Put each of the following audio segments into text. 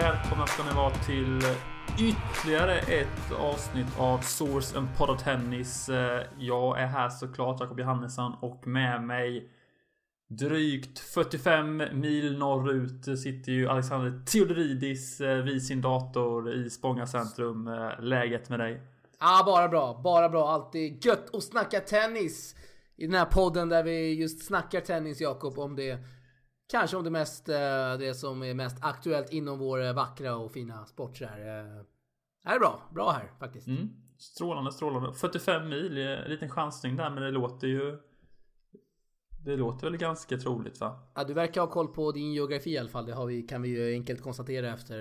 välkomna ska ni vara till ytterligare ett avsnitt av Source and Podd Tennis. Eh, jag är här såklart, Jakob Johannesson, och med mig drygt 45 mil norrut sitter ju Alexander Theodoridis eh, vid sin dator i Spånga centrum. Eh, läget med dig? Ja, bara bra. Bara bra. Alltid gött att snacka tennis. I den här podden där vi just snackar tennis, Jakob, om det Kanske om det mest, eh, det som är mest aktuellt inom vår eh, vackra och fina sport så här. Eh, Det är bra. Bra här faktiskt. Mm. Strålande, strålande. 45 mil, en liten chansning där, men det låter ju... Det låter väl ganska troligt va? Ja, du verkar ha koll på din geografi i alla fall. Det vi, kan vi ju enkelt konstatera efter,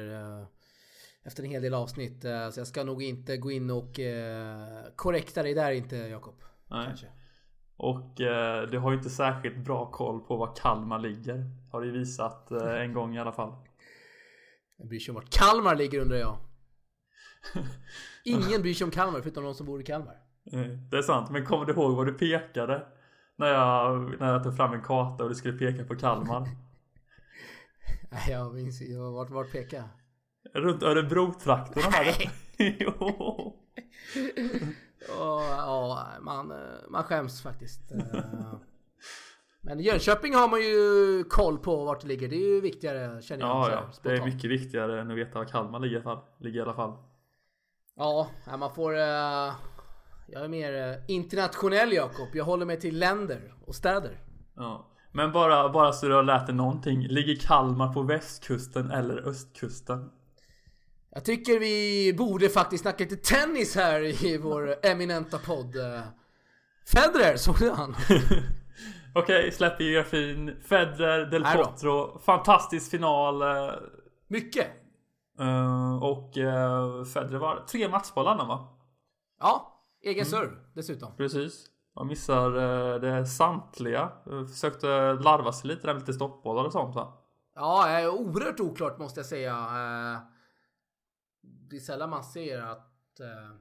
efter en hel del avsnitt. Så jag ska nog inte gå in och korrekta dig där inte, Jakob. Nej. Kanske. Och eh, du har ju inte särskilt bra koll på var Kalmar ligger. Har du ju visat eh, en gång i alla fall. Jag bryr sig om vart Kalmar ligger undrar jag. Ingen bryr sig om Kalmar förutom de som bor i Kalmar. Eh, Det är sant, men kommer du ihåg vad du pekade? När jag, när jag tog fram en karta och du skulle peka på Kalmar. Nej, jag minns jag vart, vart pekar jag? Runt Örebro-trakterna där. jo. Och, ja, man, man skäms faktiskt. Eh, Men Jönköping har man ju koll på vart det ligger. Det är ju viktigare känner jag. Ja, ja. Det är mycket viktigare än att veta var Kalmar ligger i alla fall. Ligger i alla fall. Ja, man får... eh, Jag är mer eh, internationell Jakob. Jag håller mig till länder och städer. Ja. Men bara, bara så du har lärt dig någonting. Ligger Kalmar på västkusten eller östkusten? Jag tycker vi borde faktiskt snacka lite tennis här i vår eminenta podd. Eh, Federer, såg du han? Okej, släpp geografin. Federer, Del. Potro. Fantastisk final. eh, Mycket. eh, och uh, Federer var tre matchbollar va? Ja, egen serve dessutom. Precis. Man missar uh, det samtliga. Försökte larva sig lite där med lite stoppbollar och sånt va? Ja, eh, oerhört oklart måste jag säga. Eh, Det är sällan man ser att eh,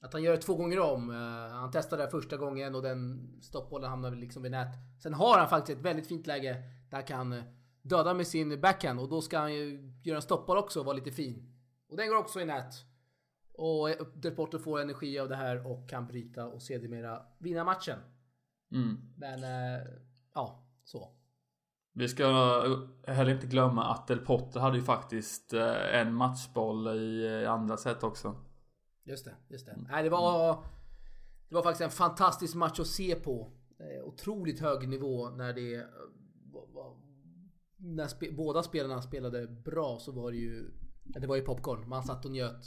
att han gör det två gånger om. Eh, Han testade det första gången och den stoppbollen hamnar liksom vid nät. Sen har han faktiskt ett väldigt fint läge där han kan eh, döda med sin backhand och då ska han ju göra en stoppboll också och vara lite fin. Och den går också i nät. Och eh, Del får energi av det här och kan bryta och sedermera vinna matchen. Mm. Men eh, ja, så. Vi ska heller inte glömma att Del Potro hade ju faktiskt eh, en matchboll i eh, andra set också. Just det, just det. Nej, det var... Det var faktiskt en fantastisk match att se på. Eh, otroligt hög nivå när det... När spe, båda spelarna spelade bra så var det ju... Det var ju popcorn. Man satt och njöt.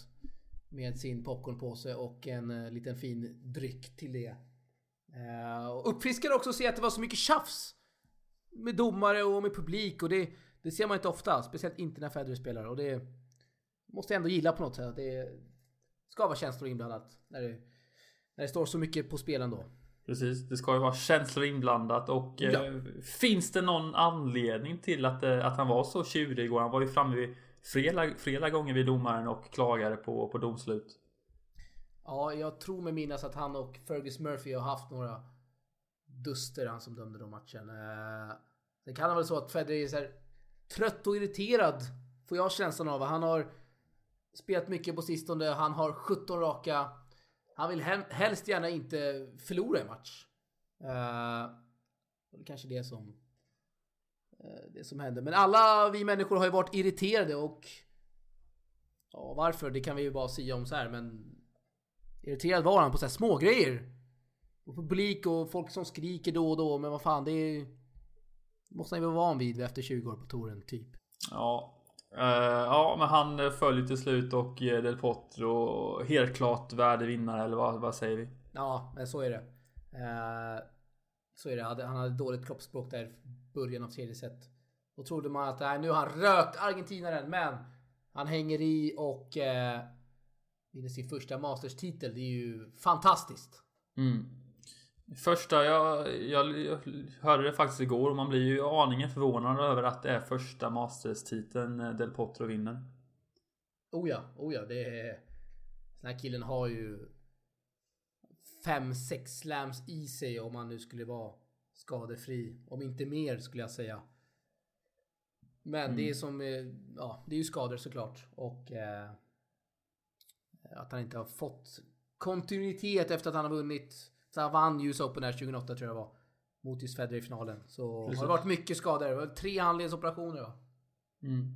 Med sin popcornpåse och en liten fin dryck till det. Och uppfriskande också att se att det var så mycket tjafs. Med domare och med publik och det, det ser man inte ofta. Speciellt inte när Federer spelar och det måste jag ändå gilla på något sätt. att Det ska vara känslor inblandat när det, när det står så mycket på spel ändå. Precis, det ska ju vara känslor inblandat och Ja. eh, finns det någon anledning till att, eh, att han var så tjurig igår? Han var ju framme vid flera, flera gånger vid domaren och klagade på, på domslut. Ja, jag tror mig minnas att han och Fergus Murphy har haft några duster han som dömde den matchen. Eh, det kan vara så att Federer är så här trött och irriterad. Får jag känslan av. Han har spelat mycket på sistone. Han har 17 raka. Han vill hem, helst gärna inte förlora en match. Eh, det är kanske är det som eh, det som händer. Men alla vi människor har ju varit irriterade och ja, varför? Det kan vi ju bara säga om så här, men irriterad var han på så här små grejer. Och publik och folk som skriker då och då, men vad fan det är måste han ju vara van vid efter 20 år på touren typ. Ja. Eh, ja, men han eh, föll ju till slut och eh, Del Potro helt klart värdevinnare eller vad, vad säger vi? Ja, men så är det. Eh, så är det. Han hade- Han hade dåligt kroppsspråk där i början av tredje set. Då trodde man att nej, nu har han rökt argentinaren, men han hänger i och eh, vinner sin första Masters-titel. Det är ju fantastiskt. Mm. Första, jag, jag, jag hörde det faktiskt igår och man blir ju aningen förvånad över att det är första Masters-titeln eh, Del Potro vinner. Oh ja, oh ja, det är... Den här killen har ju fem, sex slams i sig om han nu skulle vara skadefri. Om inte mer skulle jag säga. Men Mm. det är som, eh, ja, det är ju skador såklart. Och eh, att han inte har fått kontinuitet efter att han har vunnit. Så han vann US Open här 2008 tror jag det var. Mot just Federer i finalen. Så Precis. har det varit mycket skador. Det var tre handledsoperationer va. Mm.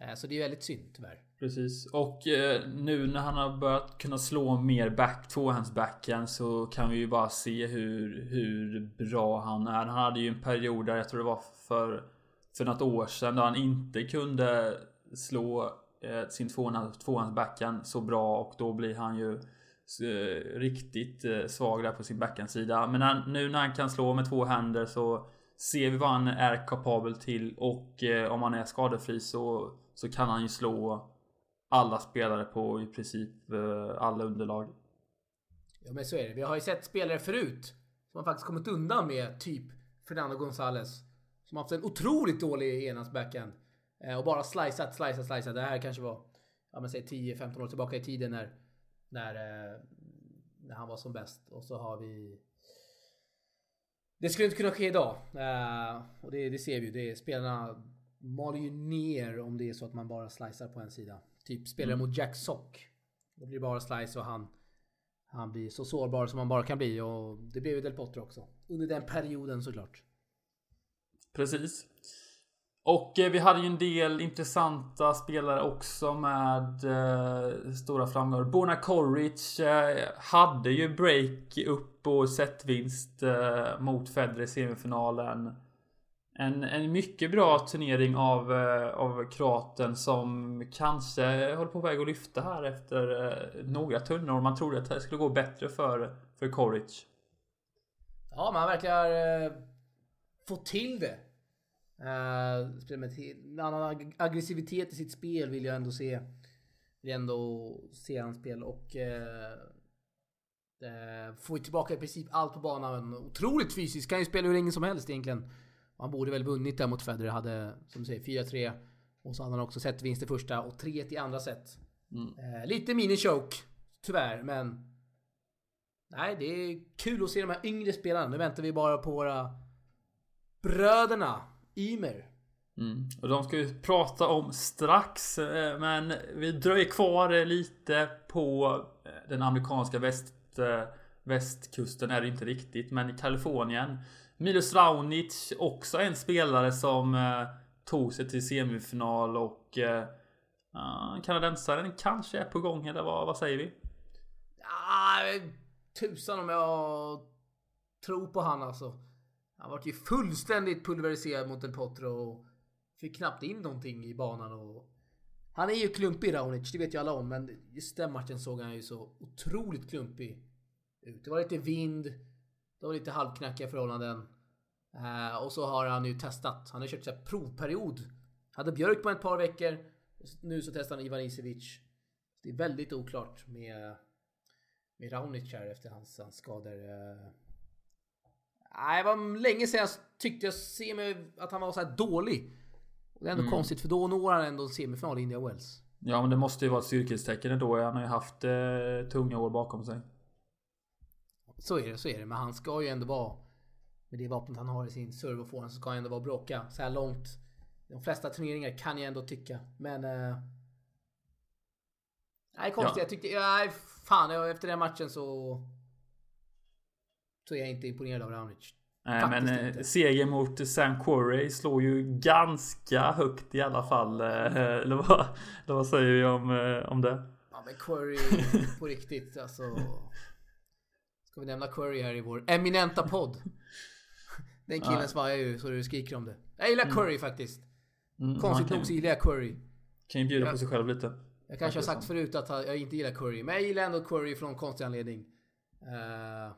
Eh, så det är väldigt synd tyvärr. Precis. Och eh, nu när han har börjat kunna slå mer back, tvåhandsbackhand så kan vi ju bara se hur, hur bra han är. Han hade ju en period där, jag tror det var för, för något år sedan, då han inte kunde slå eh, sin tvåhands, tvåhandsbackhand så bra och då blir han ju Eh, riktigt eh, svag där på sin backhandsida. Men han, nu när han kan slå med två händer så ser vi vad han är kapabel till och eh, om han är skadefri så, så kan han ju slå alla spelare på i princip eh, alla underlag. Ja men så är det. Vi har ju sett spelare förut som har faktiskt kommit undan med typ Fernando Gonzales Som har haft en otroligt dålig enhandsbackhand. Eh, och bara slicat, slicat, slicat. Det här kanske var, ja men säg 10-15 år tillbaka i tiden när, när, eh, när han var som bäst. Och så har vi... Det skulle inte kunna ske idag. Eh, och det, det ser vi ju. Det är, spelarna maler ju ner om det är så att man bara slicear på en sida. Typ spelar Mm. mot Jack Sock. Då blir det bara slice och han han blir så sårbar som man bara kan bli och det blev ju Del Potro också. Under den perioden såklart. Precis. Och eh, vi hade ju en del intressanta spelare också med eh, stora framgångar. Borna Koric eh, hade ju break upp och setvinst eh, mot Federer i semifinalen. En, en mycket bra turnering av, eh, av kroaten som kanske håller på väg att lyfta här efter eh, några tunnor. Man trodde att det skulle gå bättre för, för Koric. Ja, man verkar eh, få till det. Eh, spelar med en annan ag- aggressivitet i sitt spel vill jag ändå se. Vill ändå se hans spel och eh, eh, får ju tillbaka i princip allt på banan. Otroligt fysiskt, kan ju spela hur länge som helst egentligen. Han borde väl vunnit där mot Federer, hade som du säger 4-3. Och så hade han också sett vinst i första och 3 i andra set. Mm. Lite mini-choke, tyvärr, men... Nej, det är kul att se de här yngre spelarna. Nu väntar vi bara på våra bröderna Ymer. Mm. Och de ska vi prata om strax. eh, Men vi dröjer kvar eh, lite på eh, den amerikanska väst, västkusten är det inte riktigt. Men i Kalifornien. Milos Raonic också en spelare som tog sig till semifinal och uh, kanadensaren kanske är på gång eller vad, vad säger vi? Ah, tusan om jag tror på han alltså. Han vart ju fullständigt pulveriserad mot El Potro och fick knappt in någonting i banan och... Han är ju klumpig Raonic, det vet ju alla om, men just den matchen såg han ju så otroligt klumpig ut. Det var lite vind, det var lite halvknackiga förhållanden. Eh, och så har han ju testat, han har kört så här provperiod. Hade Björk på ett par veckor, nu så testar han Ivan Isevic. Det är väldigt oklart med med Raonic här efter hans, hans skador. eh. Nej, det var länge sedan jag tyckte jag ser mig att han var så här dålig. Och det är ändå Mm. konstigt för då når han ändå en semifinal i India Wells. Ja men det måste ju vara ett styrkestecken då. Han har ju haft eh, tunga år bakom sig. Så är det, så är det. Men han ska ju ändå vara med det vapnet han har i sin forehand så ska han ändå vara bråka så här långt. De flesta turneringar kan jag ändå tycka. Men... Eh, nej, konstigt. Ja. Jag tyckte... Nej, fan. Efter den matchen så... Så är jag inte imponerad av Raonic. Nej Faktiskt men eh, inte. seger mot Sam Querrey slår ju ganska högt i alla fall. eh, Eller vad, eller vad säger vi om, eh, om det? Ja men Query på riktigt alltså. Ska vi nämna Query här i vår eminenta podd? Den killen Ja. svajar ju så du skriker om det. Jag gillar Query faktiskt. Mm, Konstigt nog så gillar jag Query. kan ju bjuda Ja. på sig själv lite. Jag kanske har sagt förut att jag inte gillar Query. Men jag gillar ändå Query från konstig anledning. Eh,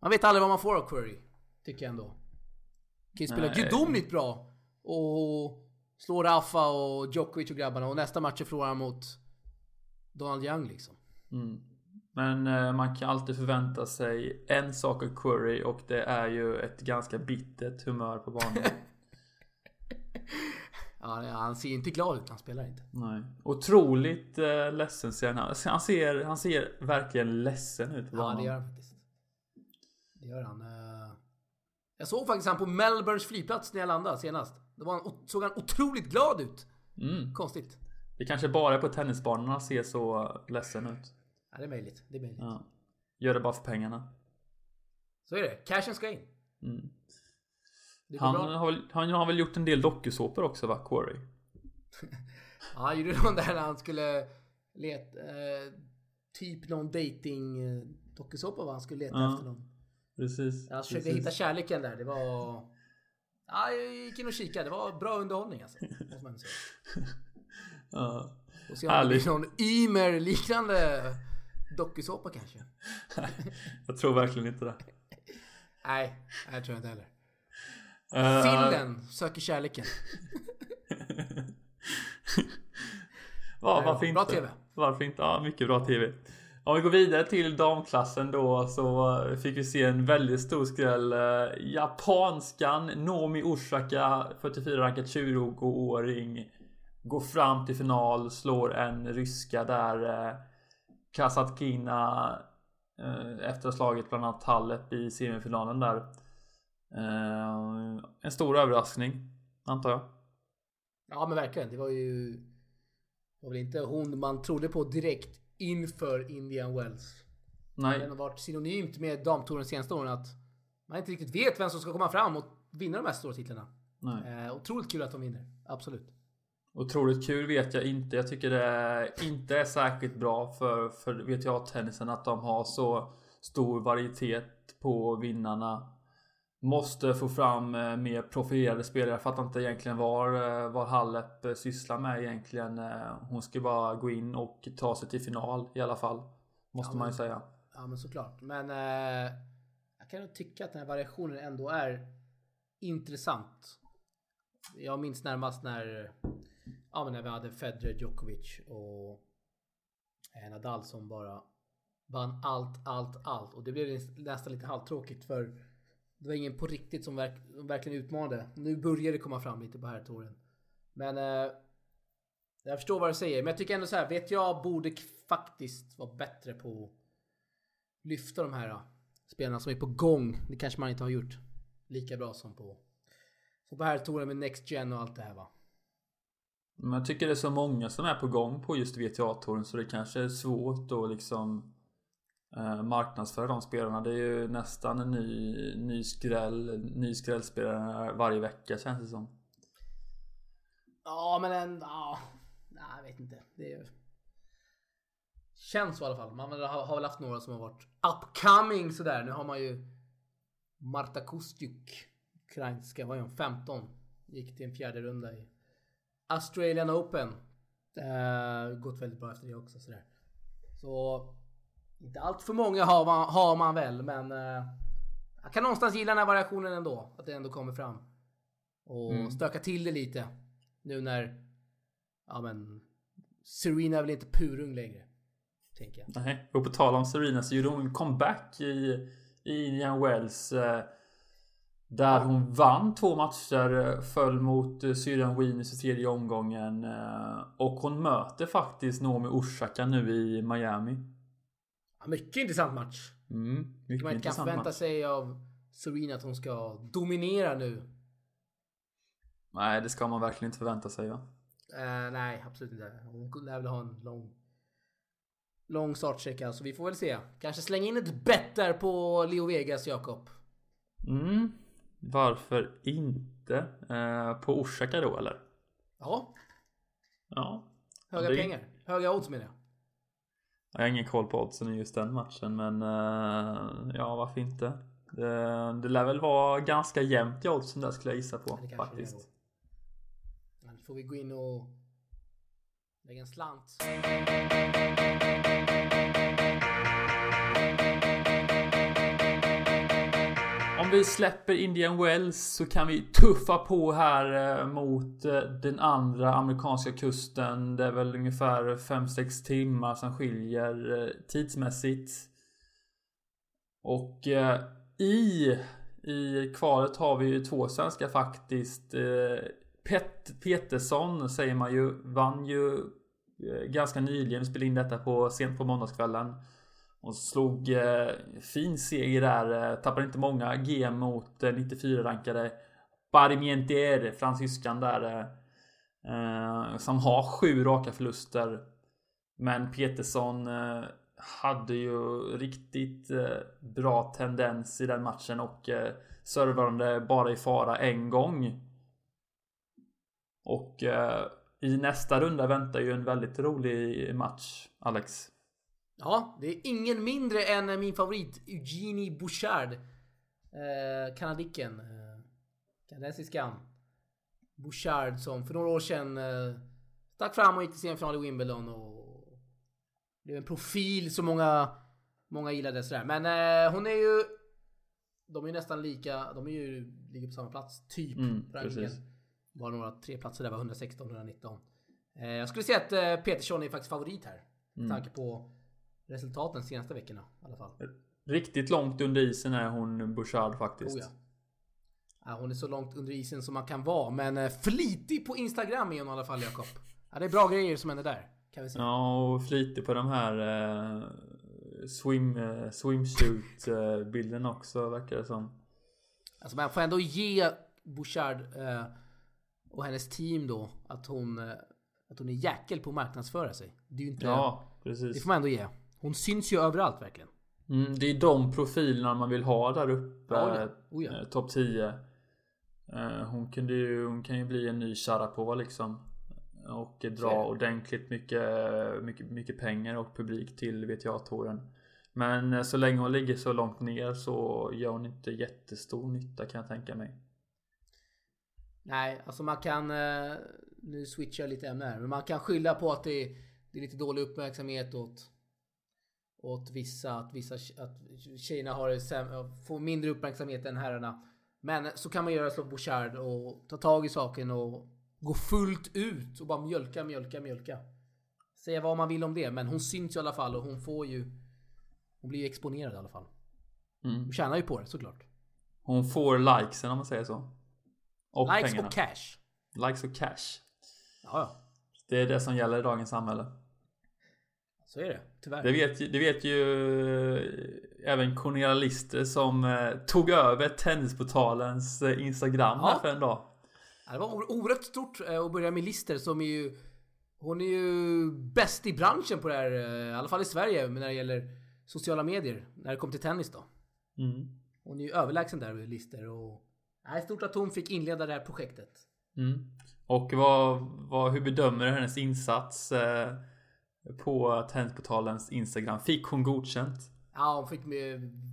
man vet aldrig vad man får av Query. Tycker jag ändå. Kan ju spela gudomligt bra. Och slå Rafa och Djokovic och grabbarna. Och nästa match förlorar han mot Donald Young liksom. Mm. Men eh, man kan alltid förvänta sig en sak av Query och det är ju ett ganska bittert humör på banan. Ja, han ser inte glad ut. Han spelar inte. Nej. Otroligt eh, ledsen ser han Han ser, han ser verkligen ledsen ut på Ja, banan. det gör han faktiskt. Det gör han. eh. Jag såg faktiskt han på Melbournes flygplats när jag landade senast. Då var han, såg han otroligt glad ut. Mm. Konstigt. Det kanske bara är på tennisbanorna ser så ledsen ut. Ja, det är möjligt. Det är möjligt. Ja. Gör det bara för pengarna. Så är det. Cashen ska in. Mm. Han, bra. har väl, han har väl gjort en del dokusåpor också va, Corey? Ja, han gjorde någon där när han skulle leta... Eh, typ någon dating eh, dokusåpa va? Han skulle leta Ja. efter någon. Precis. Han försökte precis. hitta kärleken där. Det var... Ja, jag gick in och kikade. Det var bra underhållning alltså. Måste man säga. Ja. Och se om det blir någon Ymer liknande dokusåpa kanske. Jag tror verkligen inte det. Nej, det tror jag inte heller. Eh, Sillen söker kärleken. Ja, varför bra inte? TV. Varför inte? Ja, mycket bra TV. Om vi går vidare till damklassen då så fick vi se en väldigt stor skräll. Eh, japanskan Nomi Osaka, 44 rankad 20-åring, går fram till final, slår en ryska där. Eh, Kasatkina eh, efter slaget bland annat Halep i semifinalen där. En stor överraskning, antar jag. Ja men verkligen. Det var ju... Det var väl inte hon man trodde på direkt inför Indian Wells. Nej, Den har varit synonymt med damtouren de senaste åren att man inte riktigt vet vem som ska komma fram och vinna de här stora titlarna. nej. Eh, otroligt kul att de vinner. Absolut. Otroligt kul vet jag inte. Jag tycker det inte är särskilt bra för, för VTA-tennisen att de har så stor varietet på vinnarna. Måste få fram eh, mer profilerade spelare. Jag fattar inte egentligen var, eh, vad Halep eh, sysslar med egentligen. Hon ska bara gå in och ta sig till final i alla fall. Måste Ja, man ju men- säga. Ja men såklart. Men eh, jag kan nog tycka att den här variationen ändå är intressant. Jag minns närmast när, ja, men när vi hade Federer, Djokovic och Nadal som bara vann allt, allt, allt. Och det blev nästan lite halvtråkigt för det var ingen på riktigt som, verk, som verkligen utmanade. Nu börjar det komma fram lite på här. Men eh, jag förstår vad du säger. Men jag tycker ändå så här, vet jag borde faktiskt vara bättre på att lyfta de här eh, spelarna som är på gång. Det kanske man inte har gjort lika bra som på, som på här med Next Gen och allt det här va. Men jag tycker det är så många som är på gång på just VTA-touren så det kanske är svårt att liksom Eh, marknadsföra de spelarna. Det är ju nästan en ny, ny skräll, ny skrällspelare varje vecka känns det som. Ja men en, ja. Nej jag vet inte. Det är... Känns så i alla fall. Man har, har väl haft några som har varit upcoming sådär. Nu har man ju Marta Kostjuk. Ukrainska, vad är hon? 15. Gick till en fjärde runda i Australian Open. Uh, gått väldigt bra efter det också sådär. Så inte allt för många har man, har man väl men eh, jag kan någonstans gilla den här variationen ändå. Att det ändå kommer fram. Och Mm. stöka till det lite. Nu när, ja men, Serena är väl inte purung längre. Tänker jag. Nej, och på tal om Serena så gjorde hon en comeback i, i Indian Wells. Eh, där hon vann två matcher, eh, föll mot eh, syrran Wieners i tredje omgången. Eh, och hon möter faktiskt Naomi Osaka nu i Miami. Ja, mycket intressant match. Mm, mycket Man kan förvänta sig av Serena att hon ska dominera nu. Nej, det ska man verkligen inte förvänta sig. Va? Eh, nej, absolut inte. Hon lär väl ha en lång, lång startsträcka, så vi får väl se. Kanske slänga in ett bett där på Leo Vegas, Jakob. Mm, varför inte? Eh, på Osaka då eller? Ja, Ja. höga Det- pengar. Höga odds menar jag. Jag har ingen koll på oddsen i just den matchen men eh, ja varför inte? Det, det lär väl vara ganska jämnt i oddsen där skulle jag gissa på det faktiskt. det får vi gå in och lägga en slant. Om vi släpper Indian Wells så kan vi tuffa på här eh, mot eh, den andra amerikanska kusten. Det är väl ungefär 5-6 timmar som skiljer eh, tidsmässigt. Och i, i kvalet har vi ju två svenskar faktiskt. Pet, Petersson säger man ju, vann ju ganska nyligen, spelade in detta på sent på måndagskvällen. Och slog eh, fin seger där. Eh, tappade inte många GM mot eh, 94 rankade Parmentier, fransyskan där. Eh, eh, som har sju raka förluster. Men Peterson eh, hade ju riktigt eh, bra tendens i den matchen och eh, servande bara i fara en gång. Och eh, i nästa runda väntar ju en väldigt rolig match, Alex. Ja, det är ingen mindre än min favorit Eugenie Bouchard. Eh, kanadicken. Eh, kanadensiskan. Bouchard som för några år sedan eh, stack fram och gick till semifinal i Wimbledon och blev en profil som många, många gillade sådär. Men eh, hon är ju... De är ju nästan lika, de är ju, ligger på samma plats, typ. Mm, precis. Bara några tre platser där var 116 119. Eh, jag skulle säga att eh, Petersson är faktiskt favorit här. Med Mm. tanke på resultaten senaste veckorna i alla fall. Riktigt långt under isen är hon Bouchard faktiskt. Oh ja. Ja, hon är så långt under isen som man kan vara. Men eh, flitig på Instagram är hon i alla fall Jakob. Ja, det är bra grejer som händer där. Kan vi säga. Ja, och flitig på de här eh, swim, eh, swimsuit eh, också verkar det som. Alltså man får ändå ge Bouchard eh, och hennes team då att hon, eh, att hon är jäkel på att marknadsföra sig. Det är ju inte... Ja, Det precis. får man ändå ge. Hon syns ju överallt verkligen. Mm, det är de profilerna man vill ha där uppe. Ja, ja. Oh, ja. eh, Topp 10. Eh, hon, kunde ju, hon kan ju bli en ny Sharapova liksom. Och är dra ordentligt mycket, mycket, mycket pengar och publik till VTA-touren. Men eh, så länge hon ligger så långt ner så gör hon inte jättestor nytta kan jag tänka mig. Nej, alltså man kan... eh, Nu switchar jag lite ämne här. Men man kan skylla på att det är, det är lite dålig uppmärksamhet åt... Åt vissa. Att vissa att tjejerna har får mindre uppmärksamhet än herrarna. Men så kan man göra som Bouchard och ta tag i saken och gå fullt ut och bara mjölka, mjölka, mjölka. Säga vad man vill om det, men hon syns i alla fall och hon får ju... Hon blir ju exponerad i alla fall. Mm. Hon tjänar ju på det såklart. Hon får likesen om man säger så. Och Likes pengarna. och cash. Likes och cash. Ja, ja. Det är det som gäller i dagens samhälle. Så är det. Tyvärr. Det vet, det vet ju eh, även Cornelia Lister som eh, tog över Tennisportalens eh, Instagram Ja. för en dag. Det var oerhört stort att börja med Lister som är ju... Hon är ju bäst i branschen på det här, i alla fall i Sverige, när det gäller sociala medier. När det kommer till tennis då. Mm. Hon är ju överlägsen där, Lister. Och... Nej, stort att hon fick inleda det här projektet. Mm. Och vad, vad, hur bedömer du hennes insats på Tennisportalens Instagram? Fick hon godkänt? Ja, hon fick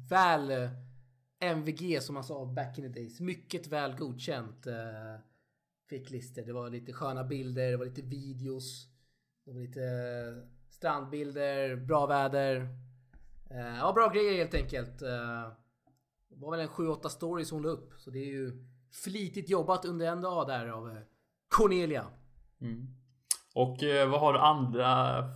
väl eh, MVG som man sa back in the days. Mycket väl godkänt. eh, Fick Lister. Det var lite sköna bilder, det var lite videos. Det var lite eh, strandbilder, bra väder. Ja, bra grejer helt enkelt. Det var väl en 7-8 stories hon la upp. Så det är ju flitigt jobbat under en dag där av Cornelia. Mm. Och eh, vad har du andra,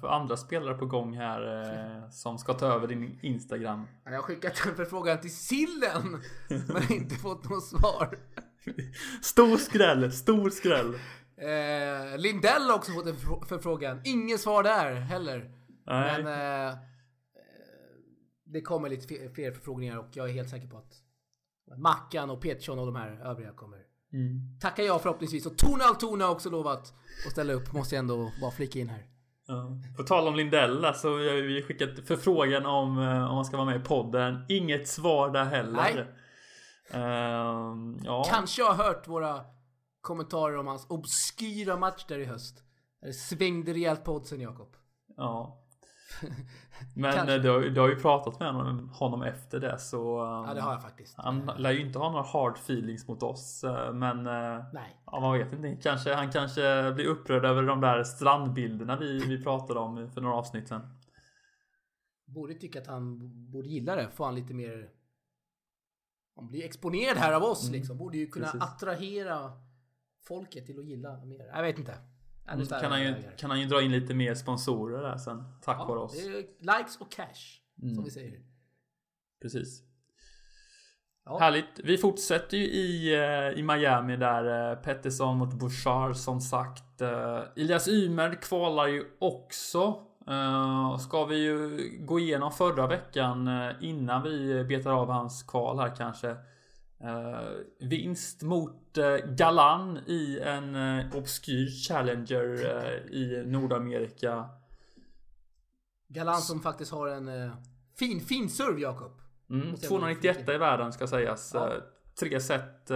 för andra spelare på gång här eh, som ska ta över din Instagram? Jag har skickat en förfrågan till Sillen men inte fått något svar. Stor skräll, stor skräll. Eh, Lindell har också fått en förfrå- förfrågan. Ingen svar där heller. Nej. Men eh, eh, det kommer lite fler förfrågningar och jag är helt säker på att Mackan och Petersson och de här övriga kommer Mm. tacka ja förhoppningsvis. Och Tone Altona har också lovat att ställa upp. Måste jag ändå bara flika in här. Ja. På tal om Lindell där, så har vi skickat förfrågan om eh, om man ska vara med i podden. Inget svar där heller. Nej. Ehm, ja. Kanske har hört våra kommentarer om hans obskyra match där i höst. Det svängde rejält på oddsen Jakob. ja. Men Kanske. eh, du har, du har ju pratat med honom, honom efter det så... ehm, Ja det har jag faktiskt. Han lär ju inte ha några hard feelings mot oss eh, men... eh, Nej. Ja, man vet inte. Kanske, han kanske blir upprörd över de där strandbilderna vi, vi pratade om för några avsnitt sen. Borde tycka att han borde gilla det. Får han lite mer... Han blir exponerad här av oss liksom. Borde ju kunna precis. attrahera folket till att gilla mer. Jag vet inte. Kan, han ju, kan han ju dra in lite mer sponsorer där sen. Tack vare Ja, oss. det är likes och cash. Mm. Som vi säger. Precis. Ja. Härligt. Vi fortsätter ju i, eh, i Miami där. eh, Pettersson mot Bouchard som sagt. Eh, Elias Ymer kvalar ju också. Ska vi ju gå igenom förra veckan innan vi betar av hans kval här kanske. Uh, vinst mot uh, Galan i en uh, obskyr Challenger i Nordamerika. Galan som faktiskt har en fin, fin serve, Jakob. Mm, 291 i världen ska sägas. Ja. tre set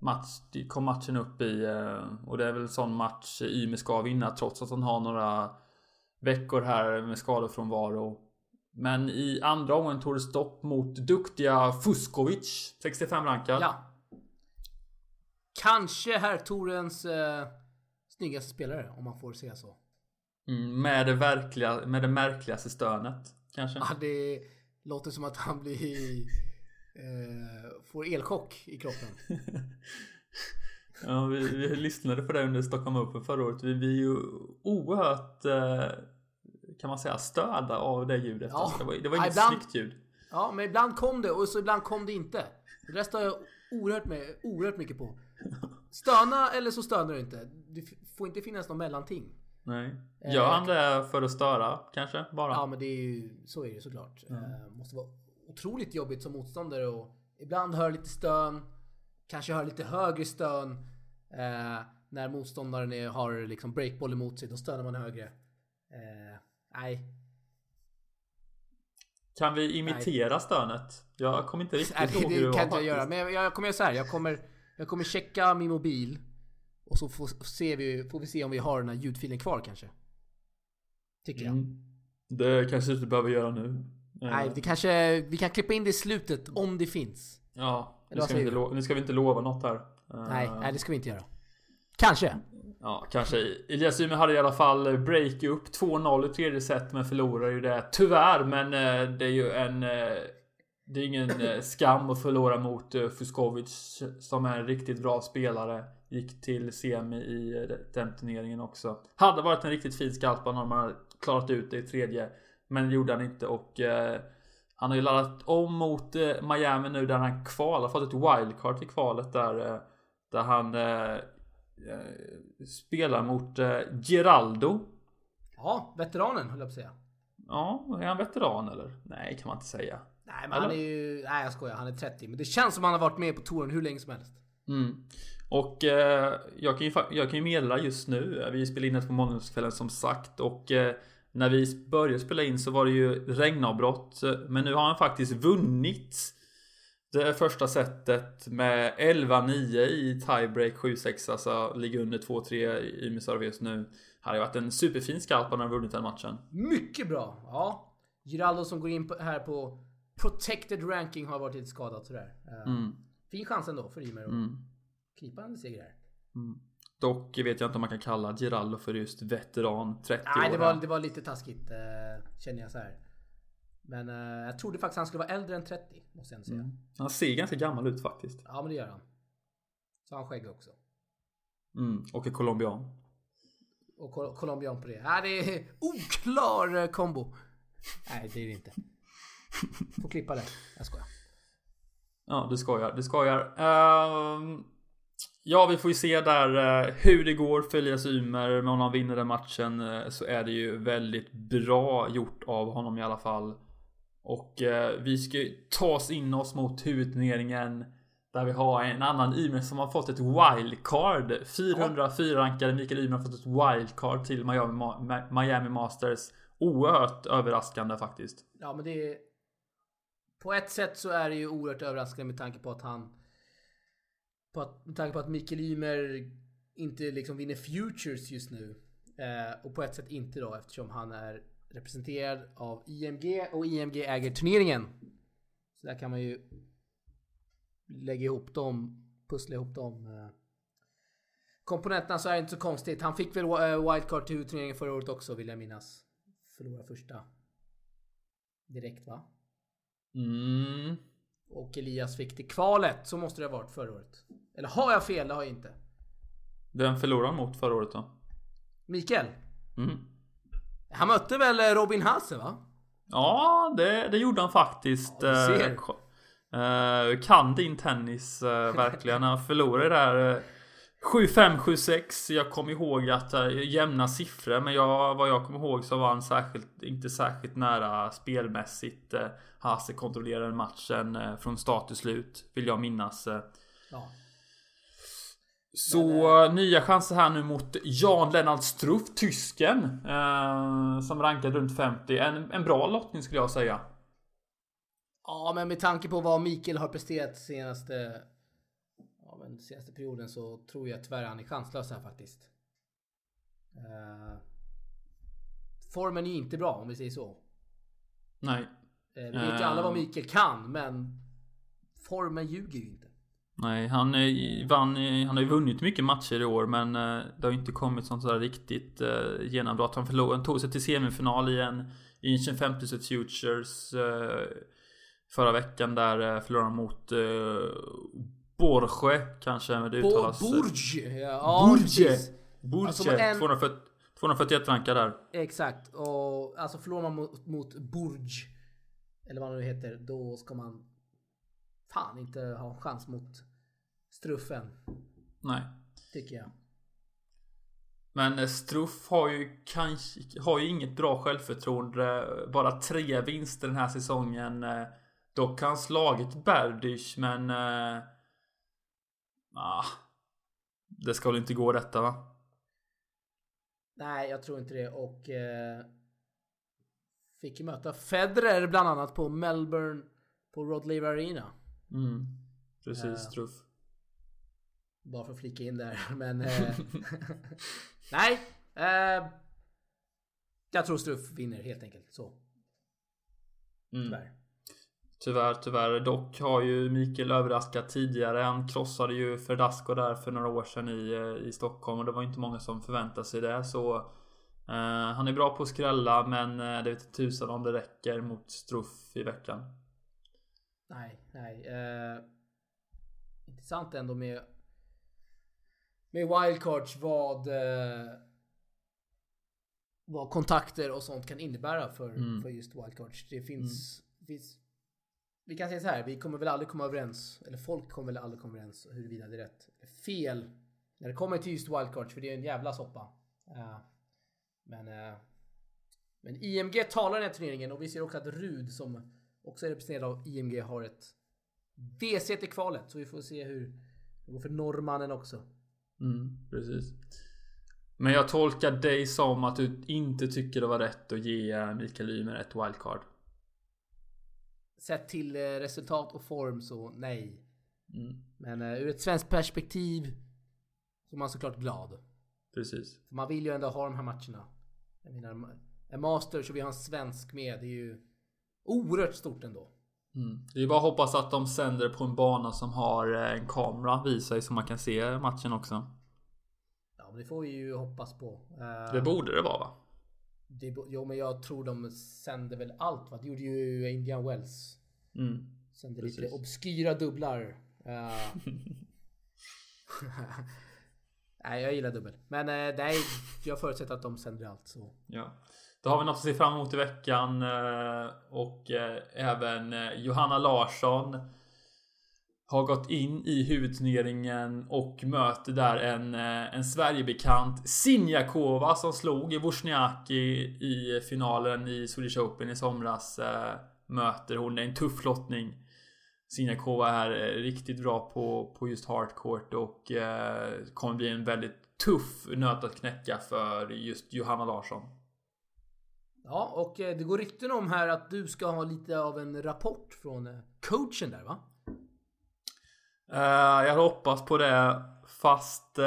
match kom matchen upp i. Och det är väl sån match Ymer ska vinna trots att han har några veckor här med skador från Varo. Men i andra omgången tog det stopp mot duktiga Fuskovic, 65 rankad. Ja. Kanske herr Torens eh, snyggaste spelare, om man får säga så. Mm, med, det verkliga, med det märkligaste stönet, kanske? Ja, det låter som att han blir... Eh, får elchock i kroppen. ja, vi, vi lyssnade på det under Stockholm Open förra året. Vi, vi är ju oerhört... Eh, kan man säga, störda av det ljudet. Ja. Alltså, det var, det var inget ibland, snyggt ljud. Ja, men ibland kom det och så ibland kom det inte. Det där stör jag oerhört, med, oerhört mycket på. Stöna eller så stönar du inte. Det får inte finnas något mellanting. Nej. Eh, Gör han det för att störa kanske? Bara? Ja, men det är ju, så är det såklart. Mm. Måste vara otroligt jobbigt som motståndare och ibland hör lite stön. Kanske hör lite högre stön. Eh, när motståndaren är, har liksom breakboll emot sig, då stönar man högre. Eh, Nej. Kan vi imitera Nej. stönet? Jag kommer inte riktigt Nej, ihåg hur det, det kan inte jag göra. Men jag, jag kommer göra så här. Jag kommer, jag kommer checka min mobil. Och så får, ser vi, får vi se om vi har den här ljudfilen kvar kanske. Tycker jag. Mm. Det kanske du inte behöver göra nu. Nej, det kanske, vi kan klippa in det i slutet om det finns. Ja, nu ska, vi inte, nu ska vi inte lova något här. Nej, nej, det ska vi inte göra. Kanske. Ja, kanske. Elias Ymer hade i alla fall break upp 2-0 i tredje set men förlorade ju det. Tyvärr, men eh, det är ju en... Eh, det är ingen eh, skam att förlora mot Fuskovic som är en riktigt bra spelare. Gick till semi i den turneringen också. Hade varit en riktigt fin skalpa om man hade klarat ut det i tredje. Men det gjorde han inte och han har ju laddat om mot Miami nu där han kvalar, fått ett wildcard till kvalet där. Där han spelar mot eh, Geraldo. Ja, veteranen höll jag på att säga. Ja, är han veteran eller? Nej, kan man inte säga. Nej, men eller? han är ju... Nej, jag skojar. Han är 30. Men det känns som han har varit med på touren hur länge som helst. Mm. Och eh, jag, kan ju, jag kan ju meddela just nu. Vi spelar in det på måndagskvällen som sagt. Och eh, när vi började spela in så var det ju regnavbrott. Men nu har han faktiskt vunnit det första setet med 11-9 i tiebreak 7-6 alltså ligger under 2-3 i med just nu. Hade varit en superfin skalp om han vunnit den matchen. Mycket bra! Ja. Giraldo som går in på, här på protected ranking har varit lite skadad sådär. Uh, mm. Fin chans ändå för Ymer att mm. knipa en seger här. Mm. Dock vet jag inte om man kan kalla Giraldo för just veteran 30 Nej, år. det var, det var lite taskigt uh, känner jag så här. Men uh, jag trodde faktiskt han skulle vara äldre än 30. Måste jag säga. Mm. Han ser ganska gammal ut faktiskt. Ja men det gör han. Så har han skägg också. Mm, och är colombian. Och col colombian på det. Nej det är oklar eh, kombo. Nej det är det inte. Får klippa det. Jag skojar. Ja du skojar. Du skojar. Uh, ja vi får ju se där uh, hur det går för Elias Ymer. Men om han vinner den matchen uh, så är det ju väldigt bra gjort av honom i alla fall. Och eh, vi ska ta oss in oss mot huvudturneringen. Där vi har en annan Ymer som har fått ett wildcard. 404 rankade Mikael Ymer har fått ett wildcard till Miami, Miami Masters. Oerhört överraskande faktiskt. Ja men det är... På ett sätt så är det ju oerhört överraskande med tanke på att han... På att, med tanke på att Mikael Ymer inte liksom vinner Futures just nu. Eh, och på ett sätt inte då eftersom han är representerad av IMG och IMG äger turneringen. Så där kan man ju lägga ihop dem, pussla ihop dem. Eh, komponenterna så är det inte så konstigt. Han fick väl eh, wildcard till turneringen förra året också vill jag minnas. Förlora första. Direkt va? Mm. Och Elias fick det kvalet. Så måste det ha varit förra året. Eller har jag fel? Det har jag inte. Vem förlorade mot förra året då? Mikael. Mm. Han mötte väl eh, Robin Hasse va? Ja, det, det gjorde han faktiskt. Ja, uh, kan din tennis uh, verkligen. Han förlorade där uh, 7-5, 7-6. Jag kommer ihåg att uh, jämna siffror, men jag, vad jag kommer ihåg så var han särskilt, inte särskilt nära spelmässigt. Hase kontrollerade matchen från start till slut, vill jag minnas. Ja. Så men, nya chanser här nu mot Jan Lennart Struff, tysken. som rankar runt 50. En, en bra lottning skulle jag säga. Ja, men med tanke på vad Mikael har presterat senaste men senaste perioden så tror jag tyvärr han är chanslös här faktiskt. Uh, formen är inte bra om vi säger så. Nej. Uh, vi vet ju alla vad Mikael kan men formen ljuger ju inte. Nej, han, vann, han har ju vunnit mycket matcher i år men uh, det har inte kommit sånt där riktigt uh, genombrott. Han, förlor, han tog sig till semifinal i en, i en 25 Futures förra veckan där förlorade han mot Borge kanske det uttalas. Borge! Ja, Borge! Borge! Alltså en... 240, 241 rankar där. Exakt. Och alltså förlorar man mot, mot Burj eller vad det nu heter, då ska man fan inte ha en chans mot Struffen. Nej. Tycker jag. Men eh, Struff har ju kanske, har ju inget bra självförtroende. Bara tre vinster den här säsongen. Eh, dock har han slagit Berdych men eh, Ah, det ska väl inte gå detta va? Nej, jag tror inte det och eh, fick möta Federer bland annat på Melbourne på Rod Laver Arena. Mm, precis, uh, truff. Bara för att flika in där, men eh, nej. Eh, jag tror Struff vinner helt enkelt så. Mm. Tyvärr. Tyvärr, tyvärr. Dock har ju Mikael överraskat tidigare. Han krossade ju Ferdasko där för några år sedan i, eh, i Stockholm och det var inte många som förväntade sig det. Så eh, han är bra på att skrälla men eh, det vet inte tusan om det räcker mot Struff i veckan. Nej, nej. Eh, intressant ändå med med wildcards vad eh, vad kontakter och sånt kan innebära för, mm. för just wildcards. Det finns, mm. finns vi kan säga så här, vi kommer väl aldrig komma överens, eller folk kommer väl aldrig komma överens huruvida det är rätt eller fel när det kommer till just wildcards, för det är en jävla soppa. Uh, men, uh, men IMG talar den här turneringen och vi ser också att Rud som också är representerad av IMG har ett DC i kvalet. Så vi får se hur det går för norrmannen också. Mm, precis. Men jag tolkar dig som att du inte tycker det var rätt att ge Mikael Ymer ett wildcard. Sett till eh, resultat och form så nej. Mm. Men uh, ur ett svenskt perspektiv så är man såklart glad. Precis. För man vill ju ändå ha de här matcherna. Jag menar, en master så vi har en svensk med. Det är ju oerhört stort ändå. Mm. Det är bara att hoppas att de sänder på en bana som har eh, en kamera vid sig så man kan se matchen också. Ja, men det får vi ju hoppas på. Det borde det vara va? Det, jo men jag tror de sänder väl allt va? Det gjorde ju Indian Wells. Mm. Sände lite obskyra dubblar. Uh. nej jag gillar dubbel. Men nej, jag förutsätter att de sänder allt så. Ja. Då har vi något att se fram emot i veckan. Eh, och eh, även eh, Johanna Larsson har gått in i huvudturneringen och möter där en, en Sverigebekant Sinjakova som slog Wozniacki i finalen i Swedish Open i somras. Möter hon. det är en tuff lottning. Sinjakova är riktigt bra på, på just hardcourt och eh, kommer bli en väldigt tuff nöt att knäcka för just Johanna Larsson. Ja, och det går rykten om här att du ska ha lite av en rapport från coachen där va? Uh, jag hade hoppats på det fast uh,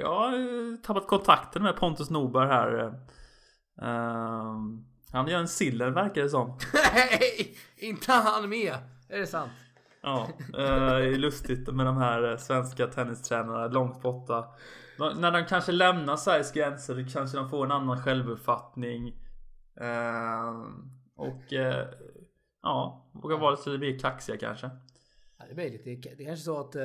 jag har tappat kontakten med Pontus Norberg här. Uh, han gör en sillen verkar det som. Nej! inte han med! Är det sant? Ja, det är lustigt med de här svenska tennistränarna långt borta. När de kanske lämnar Sveriges gränser kanske de får en annan självuppfattning. Och ja, vågar vara lite mer kaxiga kanske. Ja, det är möjligt. Det, är kanske så att uh,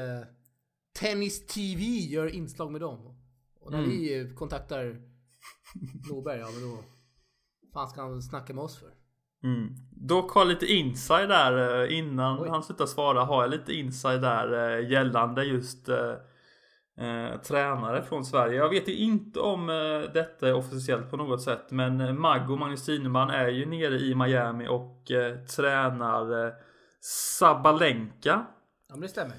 Tennis TV gör inslag med dem. Och när mm. vi kontaktar Norberg, ja men då fan ska han snacka med oss för? Mm. Dock har lite inside där eh, innan Oj. han slutar svara har jag lite inside där eh, gällande just eh, tränare från Sverige. Jag vet inte om eh, detta är officiellt på något sätt men eh, Maggo Magnus Tineman är ju nere i Miami och eh, tränar eh, Sabalenka. Ja, men det stämmer.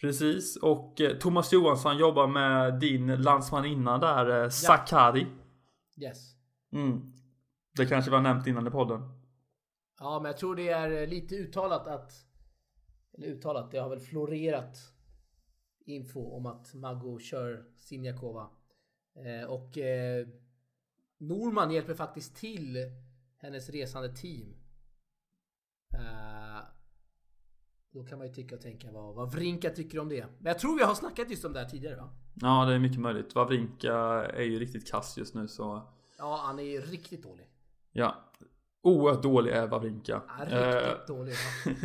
Precis och eh, Thomas Johansson jobbar med din landsmaninna där, eh, Sakari. Yes. Mm. Det kanske var nämnt innan i podden. Ja, men jag tror det är lite uttalat att... Eller uttalat, det har väl florerat info om att Mago kör Sinjakova. Eh, och eh, Norman hjälper faktiskt till hennes resande team. Eh, då kan man ju tycka och tänka vad, vad Vrinka tycker om det. Men jag tror vi har snackat just om det här tidigare va? Ja, det är mycket möjligt. Wawrinka är ju riktigt kass just nu så... Ja, han är ju riktigt dålig. Ja. Oerhört dålig är Wawrinka. Ja, riktigt dålig. Va?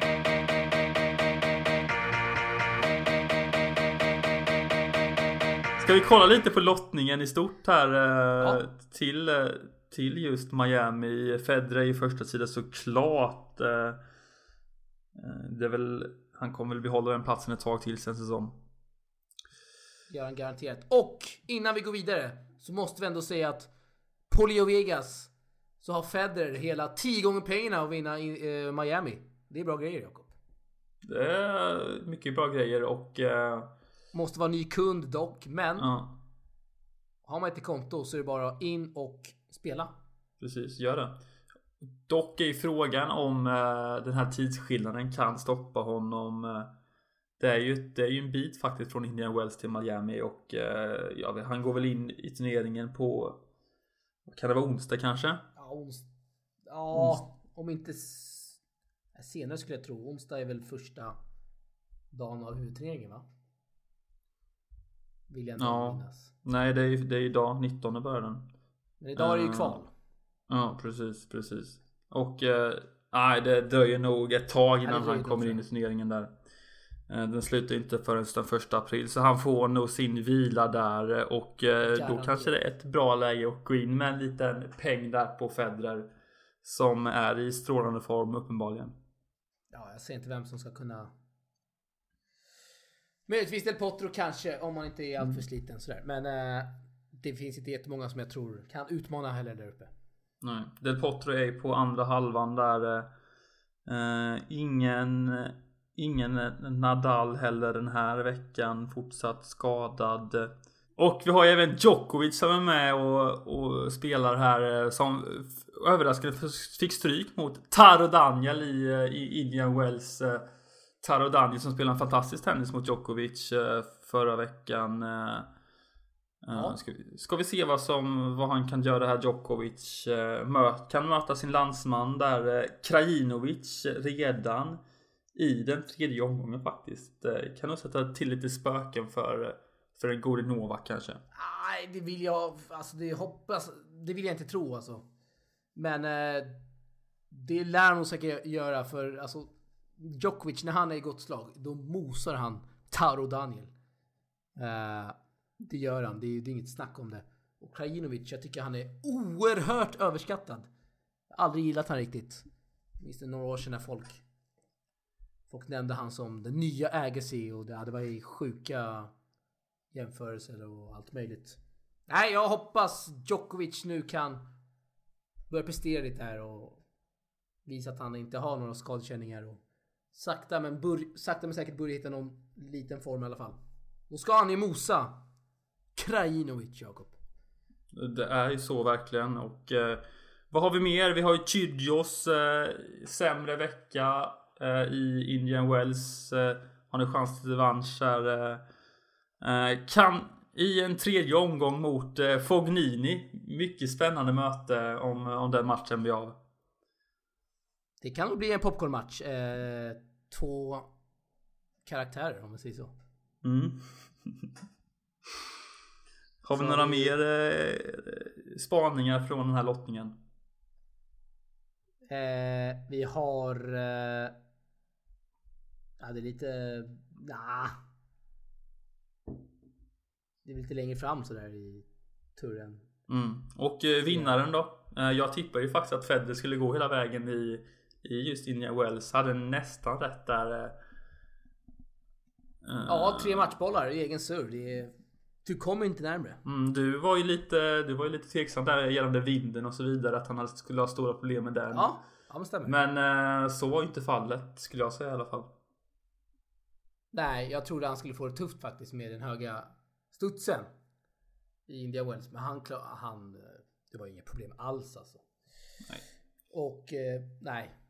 Ska vi kolla lite på lottningen i stort här eh, Ja. till, eh, till just Miami. Är ju första sida såklart. Eh, det är väl, han kommer väl behålla den platsen ett tag till sen säsong. gör han garanterat. Och innan vi går vidare så måste vi ändå säga att på Leo Vegas så har Federer hela 10 gånger pengarna att vinna i Miami. Det är bra grejer Jakob. Det är mycket bra grejer och eh, Måste vara ny kund dock, men ja, har man inte konto så är det bara in och spela. precis, gör det. Dock är ju frågan om eh, den här tidsskillnaden kan stoppa honom. eh, Det är ju, det är ju en bit faktiskt från Indian Wells till Miami och eh, ja, han går väl in i turneringen på Kan det vara onsdag kanske? Ja, ons- ja om inte senare skulle jag tro. Onsdag är väl första dagen av huvudturneringen va? Vill jag inte Ja. minnas. Nej det är det är idag 19 börjar den. Men idag är det ju Eh, kval. Ja precis precis. Och eh, nej det dröjer nog ett tag innan han kommer in i turneringen där. Eh, Den slutar inte förrän den första april så han får nog sin vila där eh, och eh, då kanske det är ett bra läge att gå in med en liten peng där på Federer. Som är i strålande form uppenbarligen. Ja, jag ser inte vem som ska kunna... Möjligtvis Del Potro kanske, om man inte är alltför sliten sådär. Men eh, det finns inte jättemånga som jag tror kan utmana heller där uppe. Nej, Del Potro är ju på andra halvan där. eh, Eh, ingen, ingen Nadal heller den här veckan. Fortsatt skadad. Och vi har ju även Djokovic som är med och, och spelar här. eh, Som överraskande fick stryk mot Taro Daniel i, eh, i Indian Wells. Eh, Taro Daniel som spelade en fantastisk tennis mot Djokovic eh, förra veckan. eh, Ja. Ska, vi, ska vi se vad, som, vad han kan göra här Djokovic. eh, Möt, kan möta sin landsman där eh, Krajinovic redan i den tredje omgången faktiskt. Eh, Kan nog sätta till lite spöken för, för en gode Novak kanske. Nej, det vill jag... Alltså det hoppas... Det vill jag inte tro alltså. Men eh, det lär nog säkert göra för alltså Djokovic när han är i gott slag då mosar han Taro Daniel. Uh, det gör han, det är, det är inget snack om det. Och Krajinovic, jag tycker han är oerhört överskattad. Jag har aldrig gillat han riktigt. Minns det några år sedan när folk Folk nämnde han som den nya Agassi och det, det var ju sjuka jämförelser och allt möjligt. Nej, jag hoppas Djokovic nu kan börja prestera lite här och visa att han inte har några skadekänningar och sakta men, bör, sakta men säkert börja hitta någon liten form i alla fall. Då ska han ju mosa Krajinovic, Jakob. Det är ju så verkligen och eh, vad har vi mer? Vi har ju Kyrgios eh, sämre vecka eh, i Indian Wells. Eh, har ni chans till revansch här? Eh, eh kan i en tredje omgång mot eh, Fognini. Mycket spännande möte om, om den matchen blir av. Det kan nog bli en popcornmatch. Eh, två karaktärer om man säger så. Mm. Har vi Så några mer eh, spaningar från den här lottningen? Eh, vi har... Eh, ja, det är lite... Nah. Det är lite längre fram sådär i turen. Mm. Och eh, vinnaren då? Eh, jag tippade ju faktiskt att Federer skulle gå hela vägen i just Indian Wells. Hade nästan rätt där. Eh, Ja, tre matchbollar i egen serve. Det är... Du kommer inte närmre. Mm, du var ju lite, du var ju lite tveksam där gällande vinden och så vidare. Att han skulle ha stora problem med den. Ja, ja men stämmer. Men eh, så var ju inte fallet skulle jag säga i alla fall. Nej, jag trodde han skulle få det tufft faktiskt med den höga studsen. I India Wells. Men han, han det var inget problem alls alltså. Nej. Och eh, nej.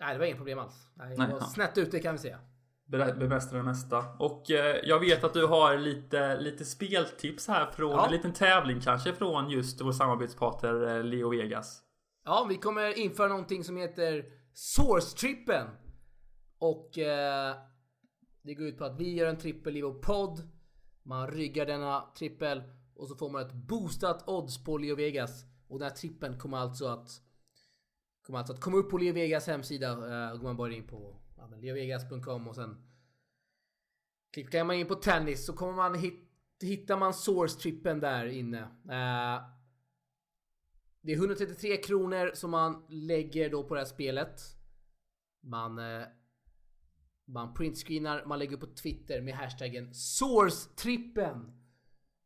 Nej, det var inget problem alls. Nej, Nej, det var ja. snett ute kan vi säga. Be- Bemästra det mesta. Och eh, jag vet att du har lite, lite speltips här från Ja. en liten tävling kanske från just vår samarbetspartner eh, Leo Vegas. Ja, vi kommer införa någonting som heter Source-trippen. Och eh, det går ut på att vi gör en trippel i vår podd. Man ryggar denna trippel och så får man ett boostat odds på Leo Vegas. Och den här trippeln kommer alltså att kommer alltså att komma upp på Leo Vegas hemsida. Uh, går man bara in på ja, leovegas.com och sen klickar man in på tennis så kommer man hit, hittar man source-trippen där inne. Uh, det är 133 kronor som man lägger då på det här spelet. Man uh, man printscreenar, man lägger upp på Twitter med hashtaggen source-trippen.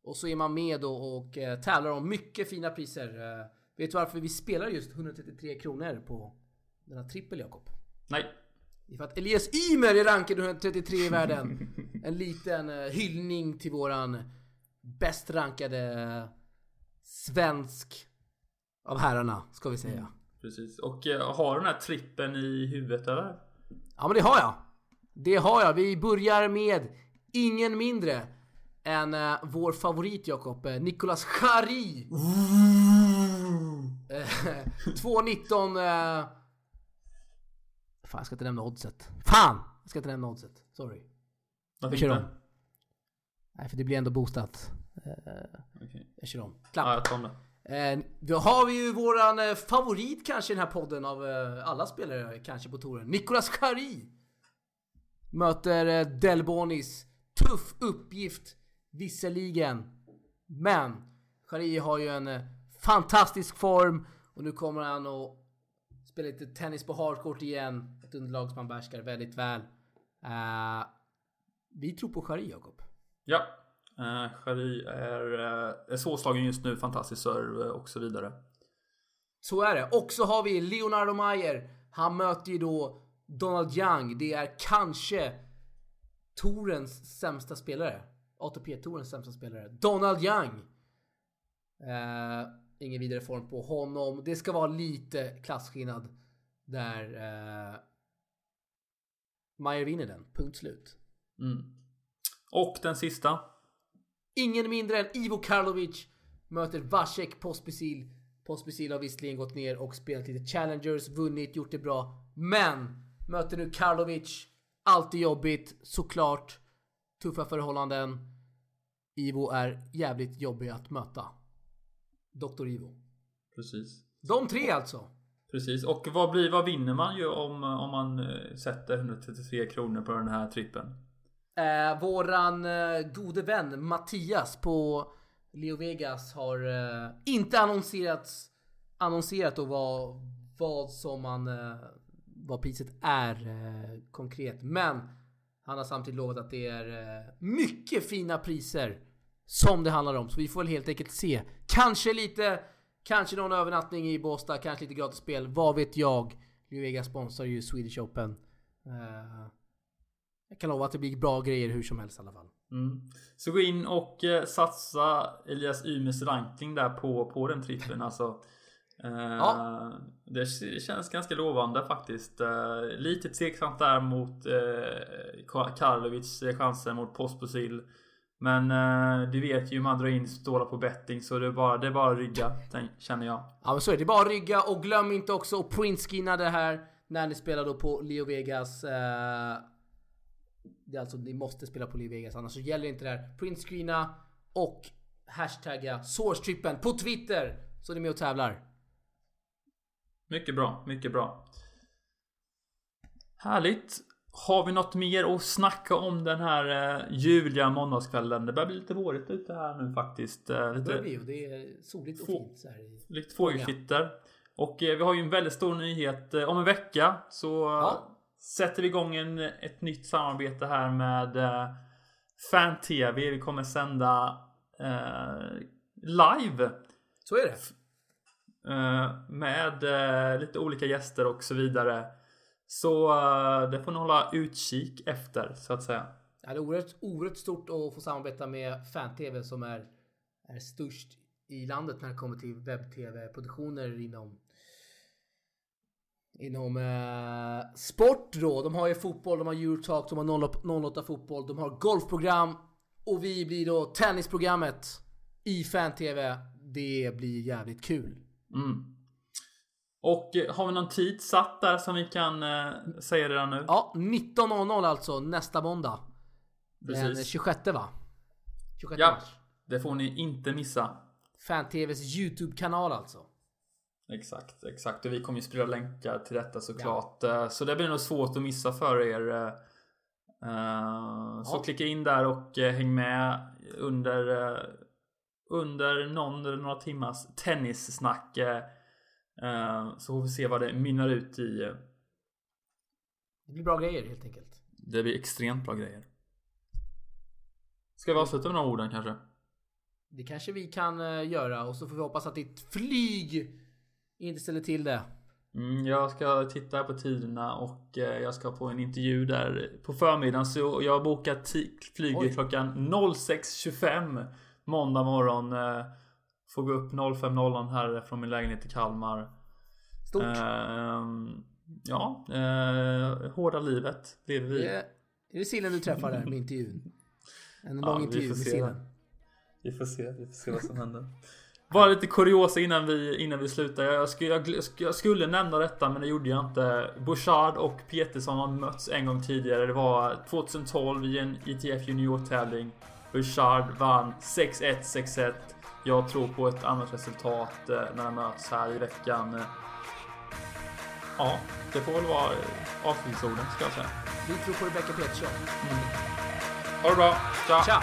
Och så är man med då och tävlar om mycket fina priser. Vet du varför vi spelar just 133 kronor på denna trippel Jakob? Nej. Det är för att Elias Ymer är rankad 133 i världen. En liten eh, hyllning till våran bäst rankade eh, svensk av herrarna, ska vi säga. Precis. Och eh, har du den här trippen i huvudet eller? Ja men det har jag. Det har jag. Vi börjar med ingen mindre än vår favorit Jakob, Nicolas Chari. Eh, 2.19... Eh... Fan jag ska inte nämna oddset. Fan! Jag ska inte nämna oddset. Sorry. Varför inte? om. Nej för det blir ändå boostat. Eh, Okej. jag kör om. Ja, Klapp. jag tar om det. Eh, då har vi ju våran eh, favorit kanske i den här podden av eh, alla spelare kanske på touren. Nicolas Chari. Möter eh, Delbonis. Tuff uppgift visserligen. Men Chari har ju en eh, fantastisk form och nu kommer han att spela lite tennis på hardcourt igen. Ett underlag som han behärskar väldigt väl. Eh, vi tror på Chari Jakob. Ja. Uh, Chari är, uh, är svårslagen just nu. Fantastisk serve eh, och så vidare. Så är det. Och så har vi Leonardo Mayer. Han möter ju då Donald Young. Det är kanske Torens sämsta spelare. ATP-torens sämsta spelare. Donald Young. Eh, ingen vidare form på honom. Det ska vara lite klasskillnad där eh, Mayer vinner den. Punkt slut. Mm. Och den sista. Ingen mindre än Ivo Karlovic möter Vasek Pospisil. Pospisil har visserligen gått ner och spelat lite Challengers, vunnit, gjort det bra. Men möter nu Karlovic. Alltid jobbigt, såklart. Tuffa förhållanden. Ivo är jävligt jobbig att möta. Dr. Ivo. Precis. De tre alltså. Precis. Och vad, blir, vad vinner man ju om, om man eh, sätter 133 kronor på den här trippen? Eh, våran eh, gode vän Mattias på Leo Vegas har eh, inte annonserat annonserat då vad, vad som man eh, vad priset är eh, konkret. Men han har samtidigt lovat att det är eh, mycket fina priser som det handlar om. Så vi får väl helt enkelt se. Kanske lite, kanske någon övernattning i Båstad, kanske lite gratis spel. Vad vet jag? Leo Vegas sponsrar ju Swedish Open. Eh, jag kan lova att det blir bra grejer hur som helst i alla fall. Mm. Så gå in och eh, satsa Elias Ymers ranking där på, på den trippen alltså. Eh, Ja. Det känns ganska lovande faktiskt. Eh, lite tveksamt där mot eh, Karlovics chanser mot Pospisil. Men eh, du vet ju hur man drar in stålar på betting så det är bara, det är bara att rygga känner jag. Ja men så är det. Det är bara att rygga och glöm inte också att printskinna det här när ni spelar då på Leo Vegas. Eh, det är alltså, ni måste spela på Leo Vegas annars så gäller inte det här. Printscreena och hashtagga sourcetrippen på Twitter så är ni med och tävlar. Mycket bra, mycket bra. Härligt. Har vi något mer att snacka om den här eh, ljuvliga måndagskvällen? Det börjar bli lite vårigt ute här nu faktiskt. Eh, Det börjar lite bli och det är soligt och fint så här i... lite fågelkvitter. Och eh, vi har ju en väldigt stor nyhet. Eh, om en vecka så, Ja. sätter vi igång en, ett nytt samarbete här med eh, Fan-TV. Vi kommer sända eh, live. Så är det. Eh, med eh, lite olika gäster och så vidare. Så eh, det får ni hålla utkik efter så att säga. Ja, det är oerhört, oerhört stort att få samarbeta med Fan-TV som är, är störst i landet när det kommer till webb-tv-produktioner inom Inom eh, sport då. De har ju fotboll, de har Eurotalk, de har 08 fotboll, de har golfprogram och vi blir då tennisprogrammet i Fan-TV. Det blir jävligt kul. Mm. Och eh, har vi någon tid satt där som vi kan eh, säga redan nu? Ja, 19.00 alltså nästa måndag. Den Precis. 26 va? 26 Ja, mars. det får ni inte missa. Fan-TVs YouTube-kanal alltså. Exakt, exakt. Och vi kommer ju sprida länkar till detta såklart. Eh, Så det blir nog svårt att missa för er. eh, Så Ja. klicka in där och häng med under, under någon eller några timmars tennissnack. Eh, Så får vi se vad det mynnar ut i. Det blir bra grejer helt enkelt. Det blir extremt bra grejer. Ska vi avsluta med några orden kanske? Det kanske vi kan eh, göra och så får vi hoppas att ditt flyg inte ställer till det. Mm, jag ska titta på tiderna och eh, jag ska på en intervju där på förmiddagen så jag har bokat flyget klockan 06.25 måndag morgon. Eh, får gå upp 05.00 här från min lägenhet i Kalmar. Stort. Ehm, ja, eh, hårda livet lever vi. Det är, det sillen du träffar där med intervjun? En Ja, lång vi intervju med sillen. Vi får se, vi får se vad som händer. Bara lite kuriosa innan vi, innan vi slutar. Jag skulle, jag, jag skulle nämna detta men det gjorde jag inte. Bouchard och Peterson har mötts en gång tidigare. Det var 2012 i en ITF juniortävling. Bouchard vann 6-1, 6-1. Jag tror på ett annat resultat eh, när de möts här i veckan. Eh, Ja, det får väl vara eh, avslutningsorden ska jag säga. Vi tror på Rebecca Petersson. Ha det bra, ciao! Tja!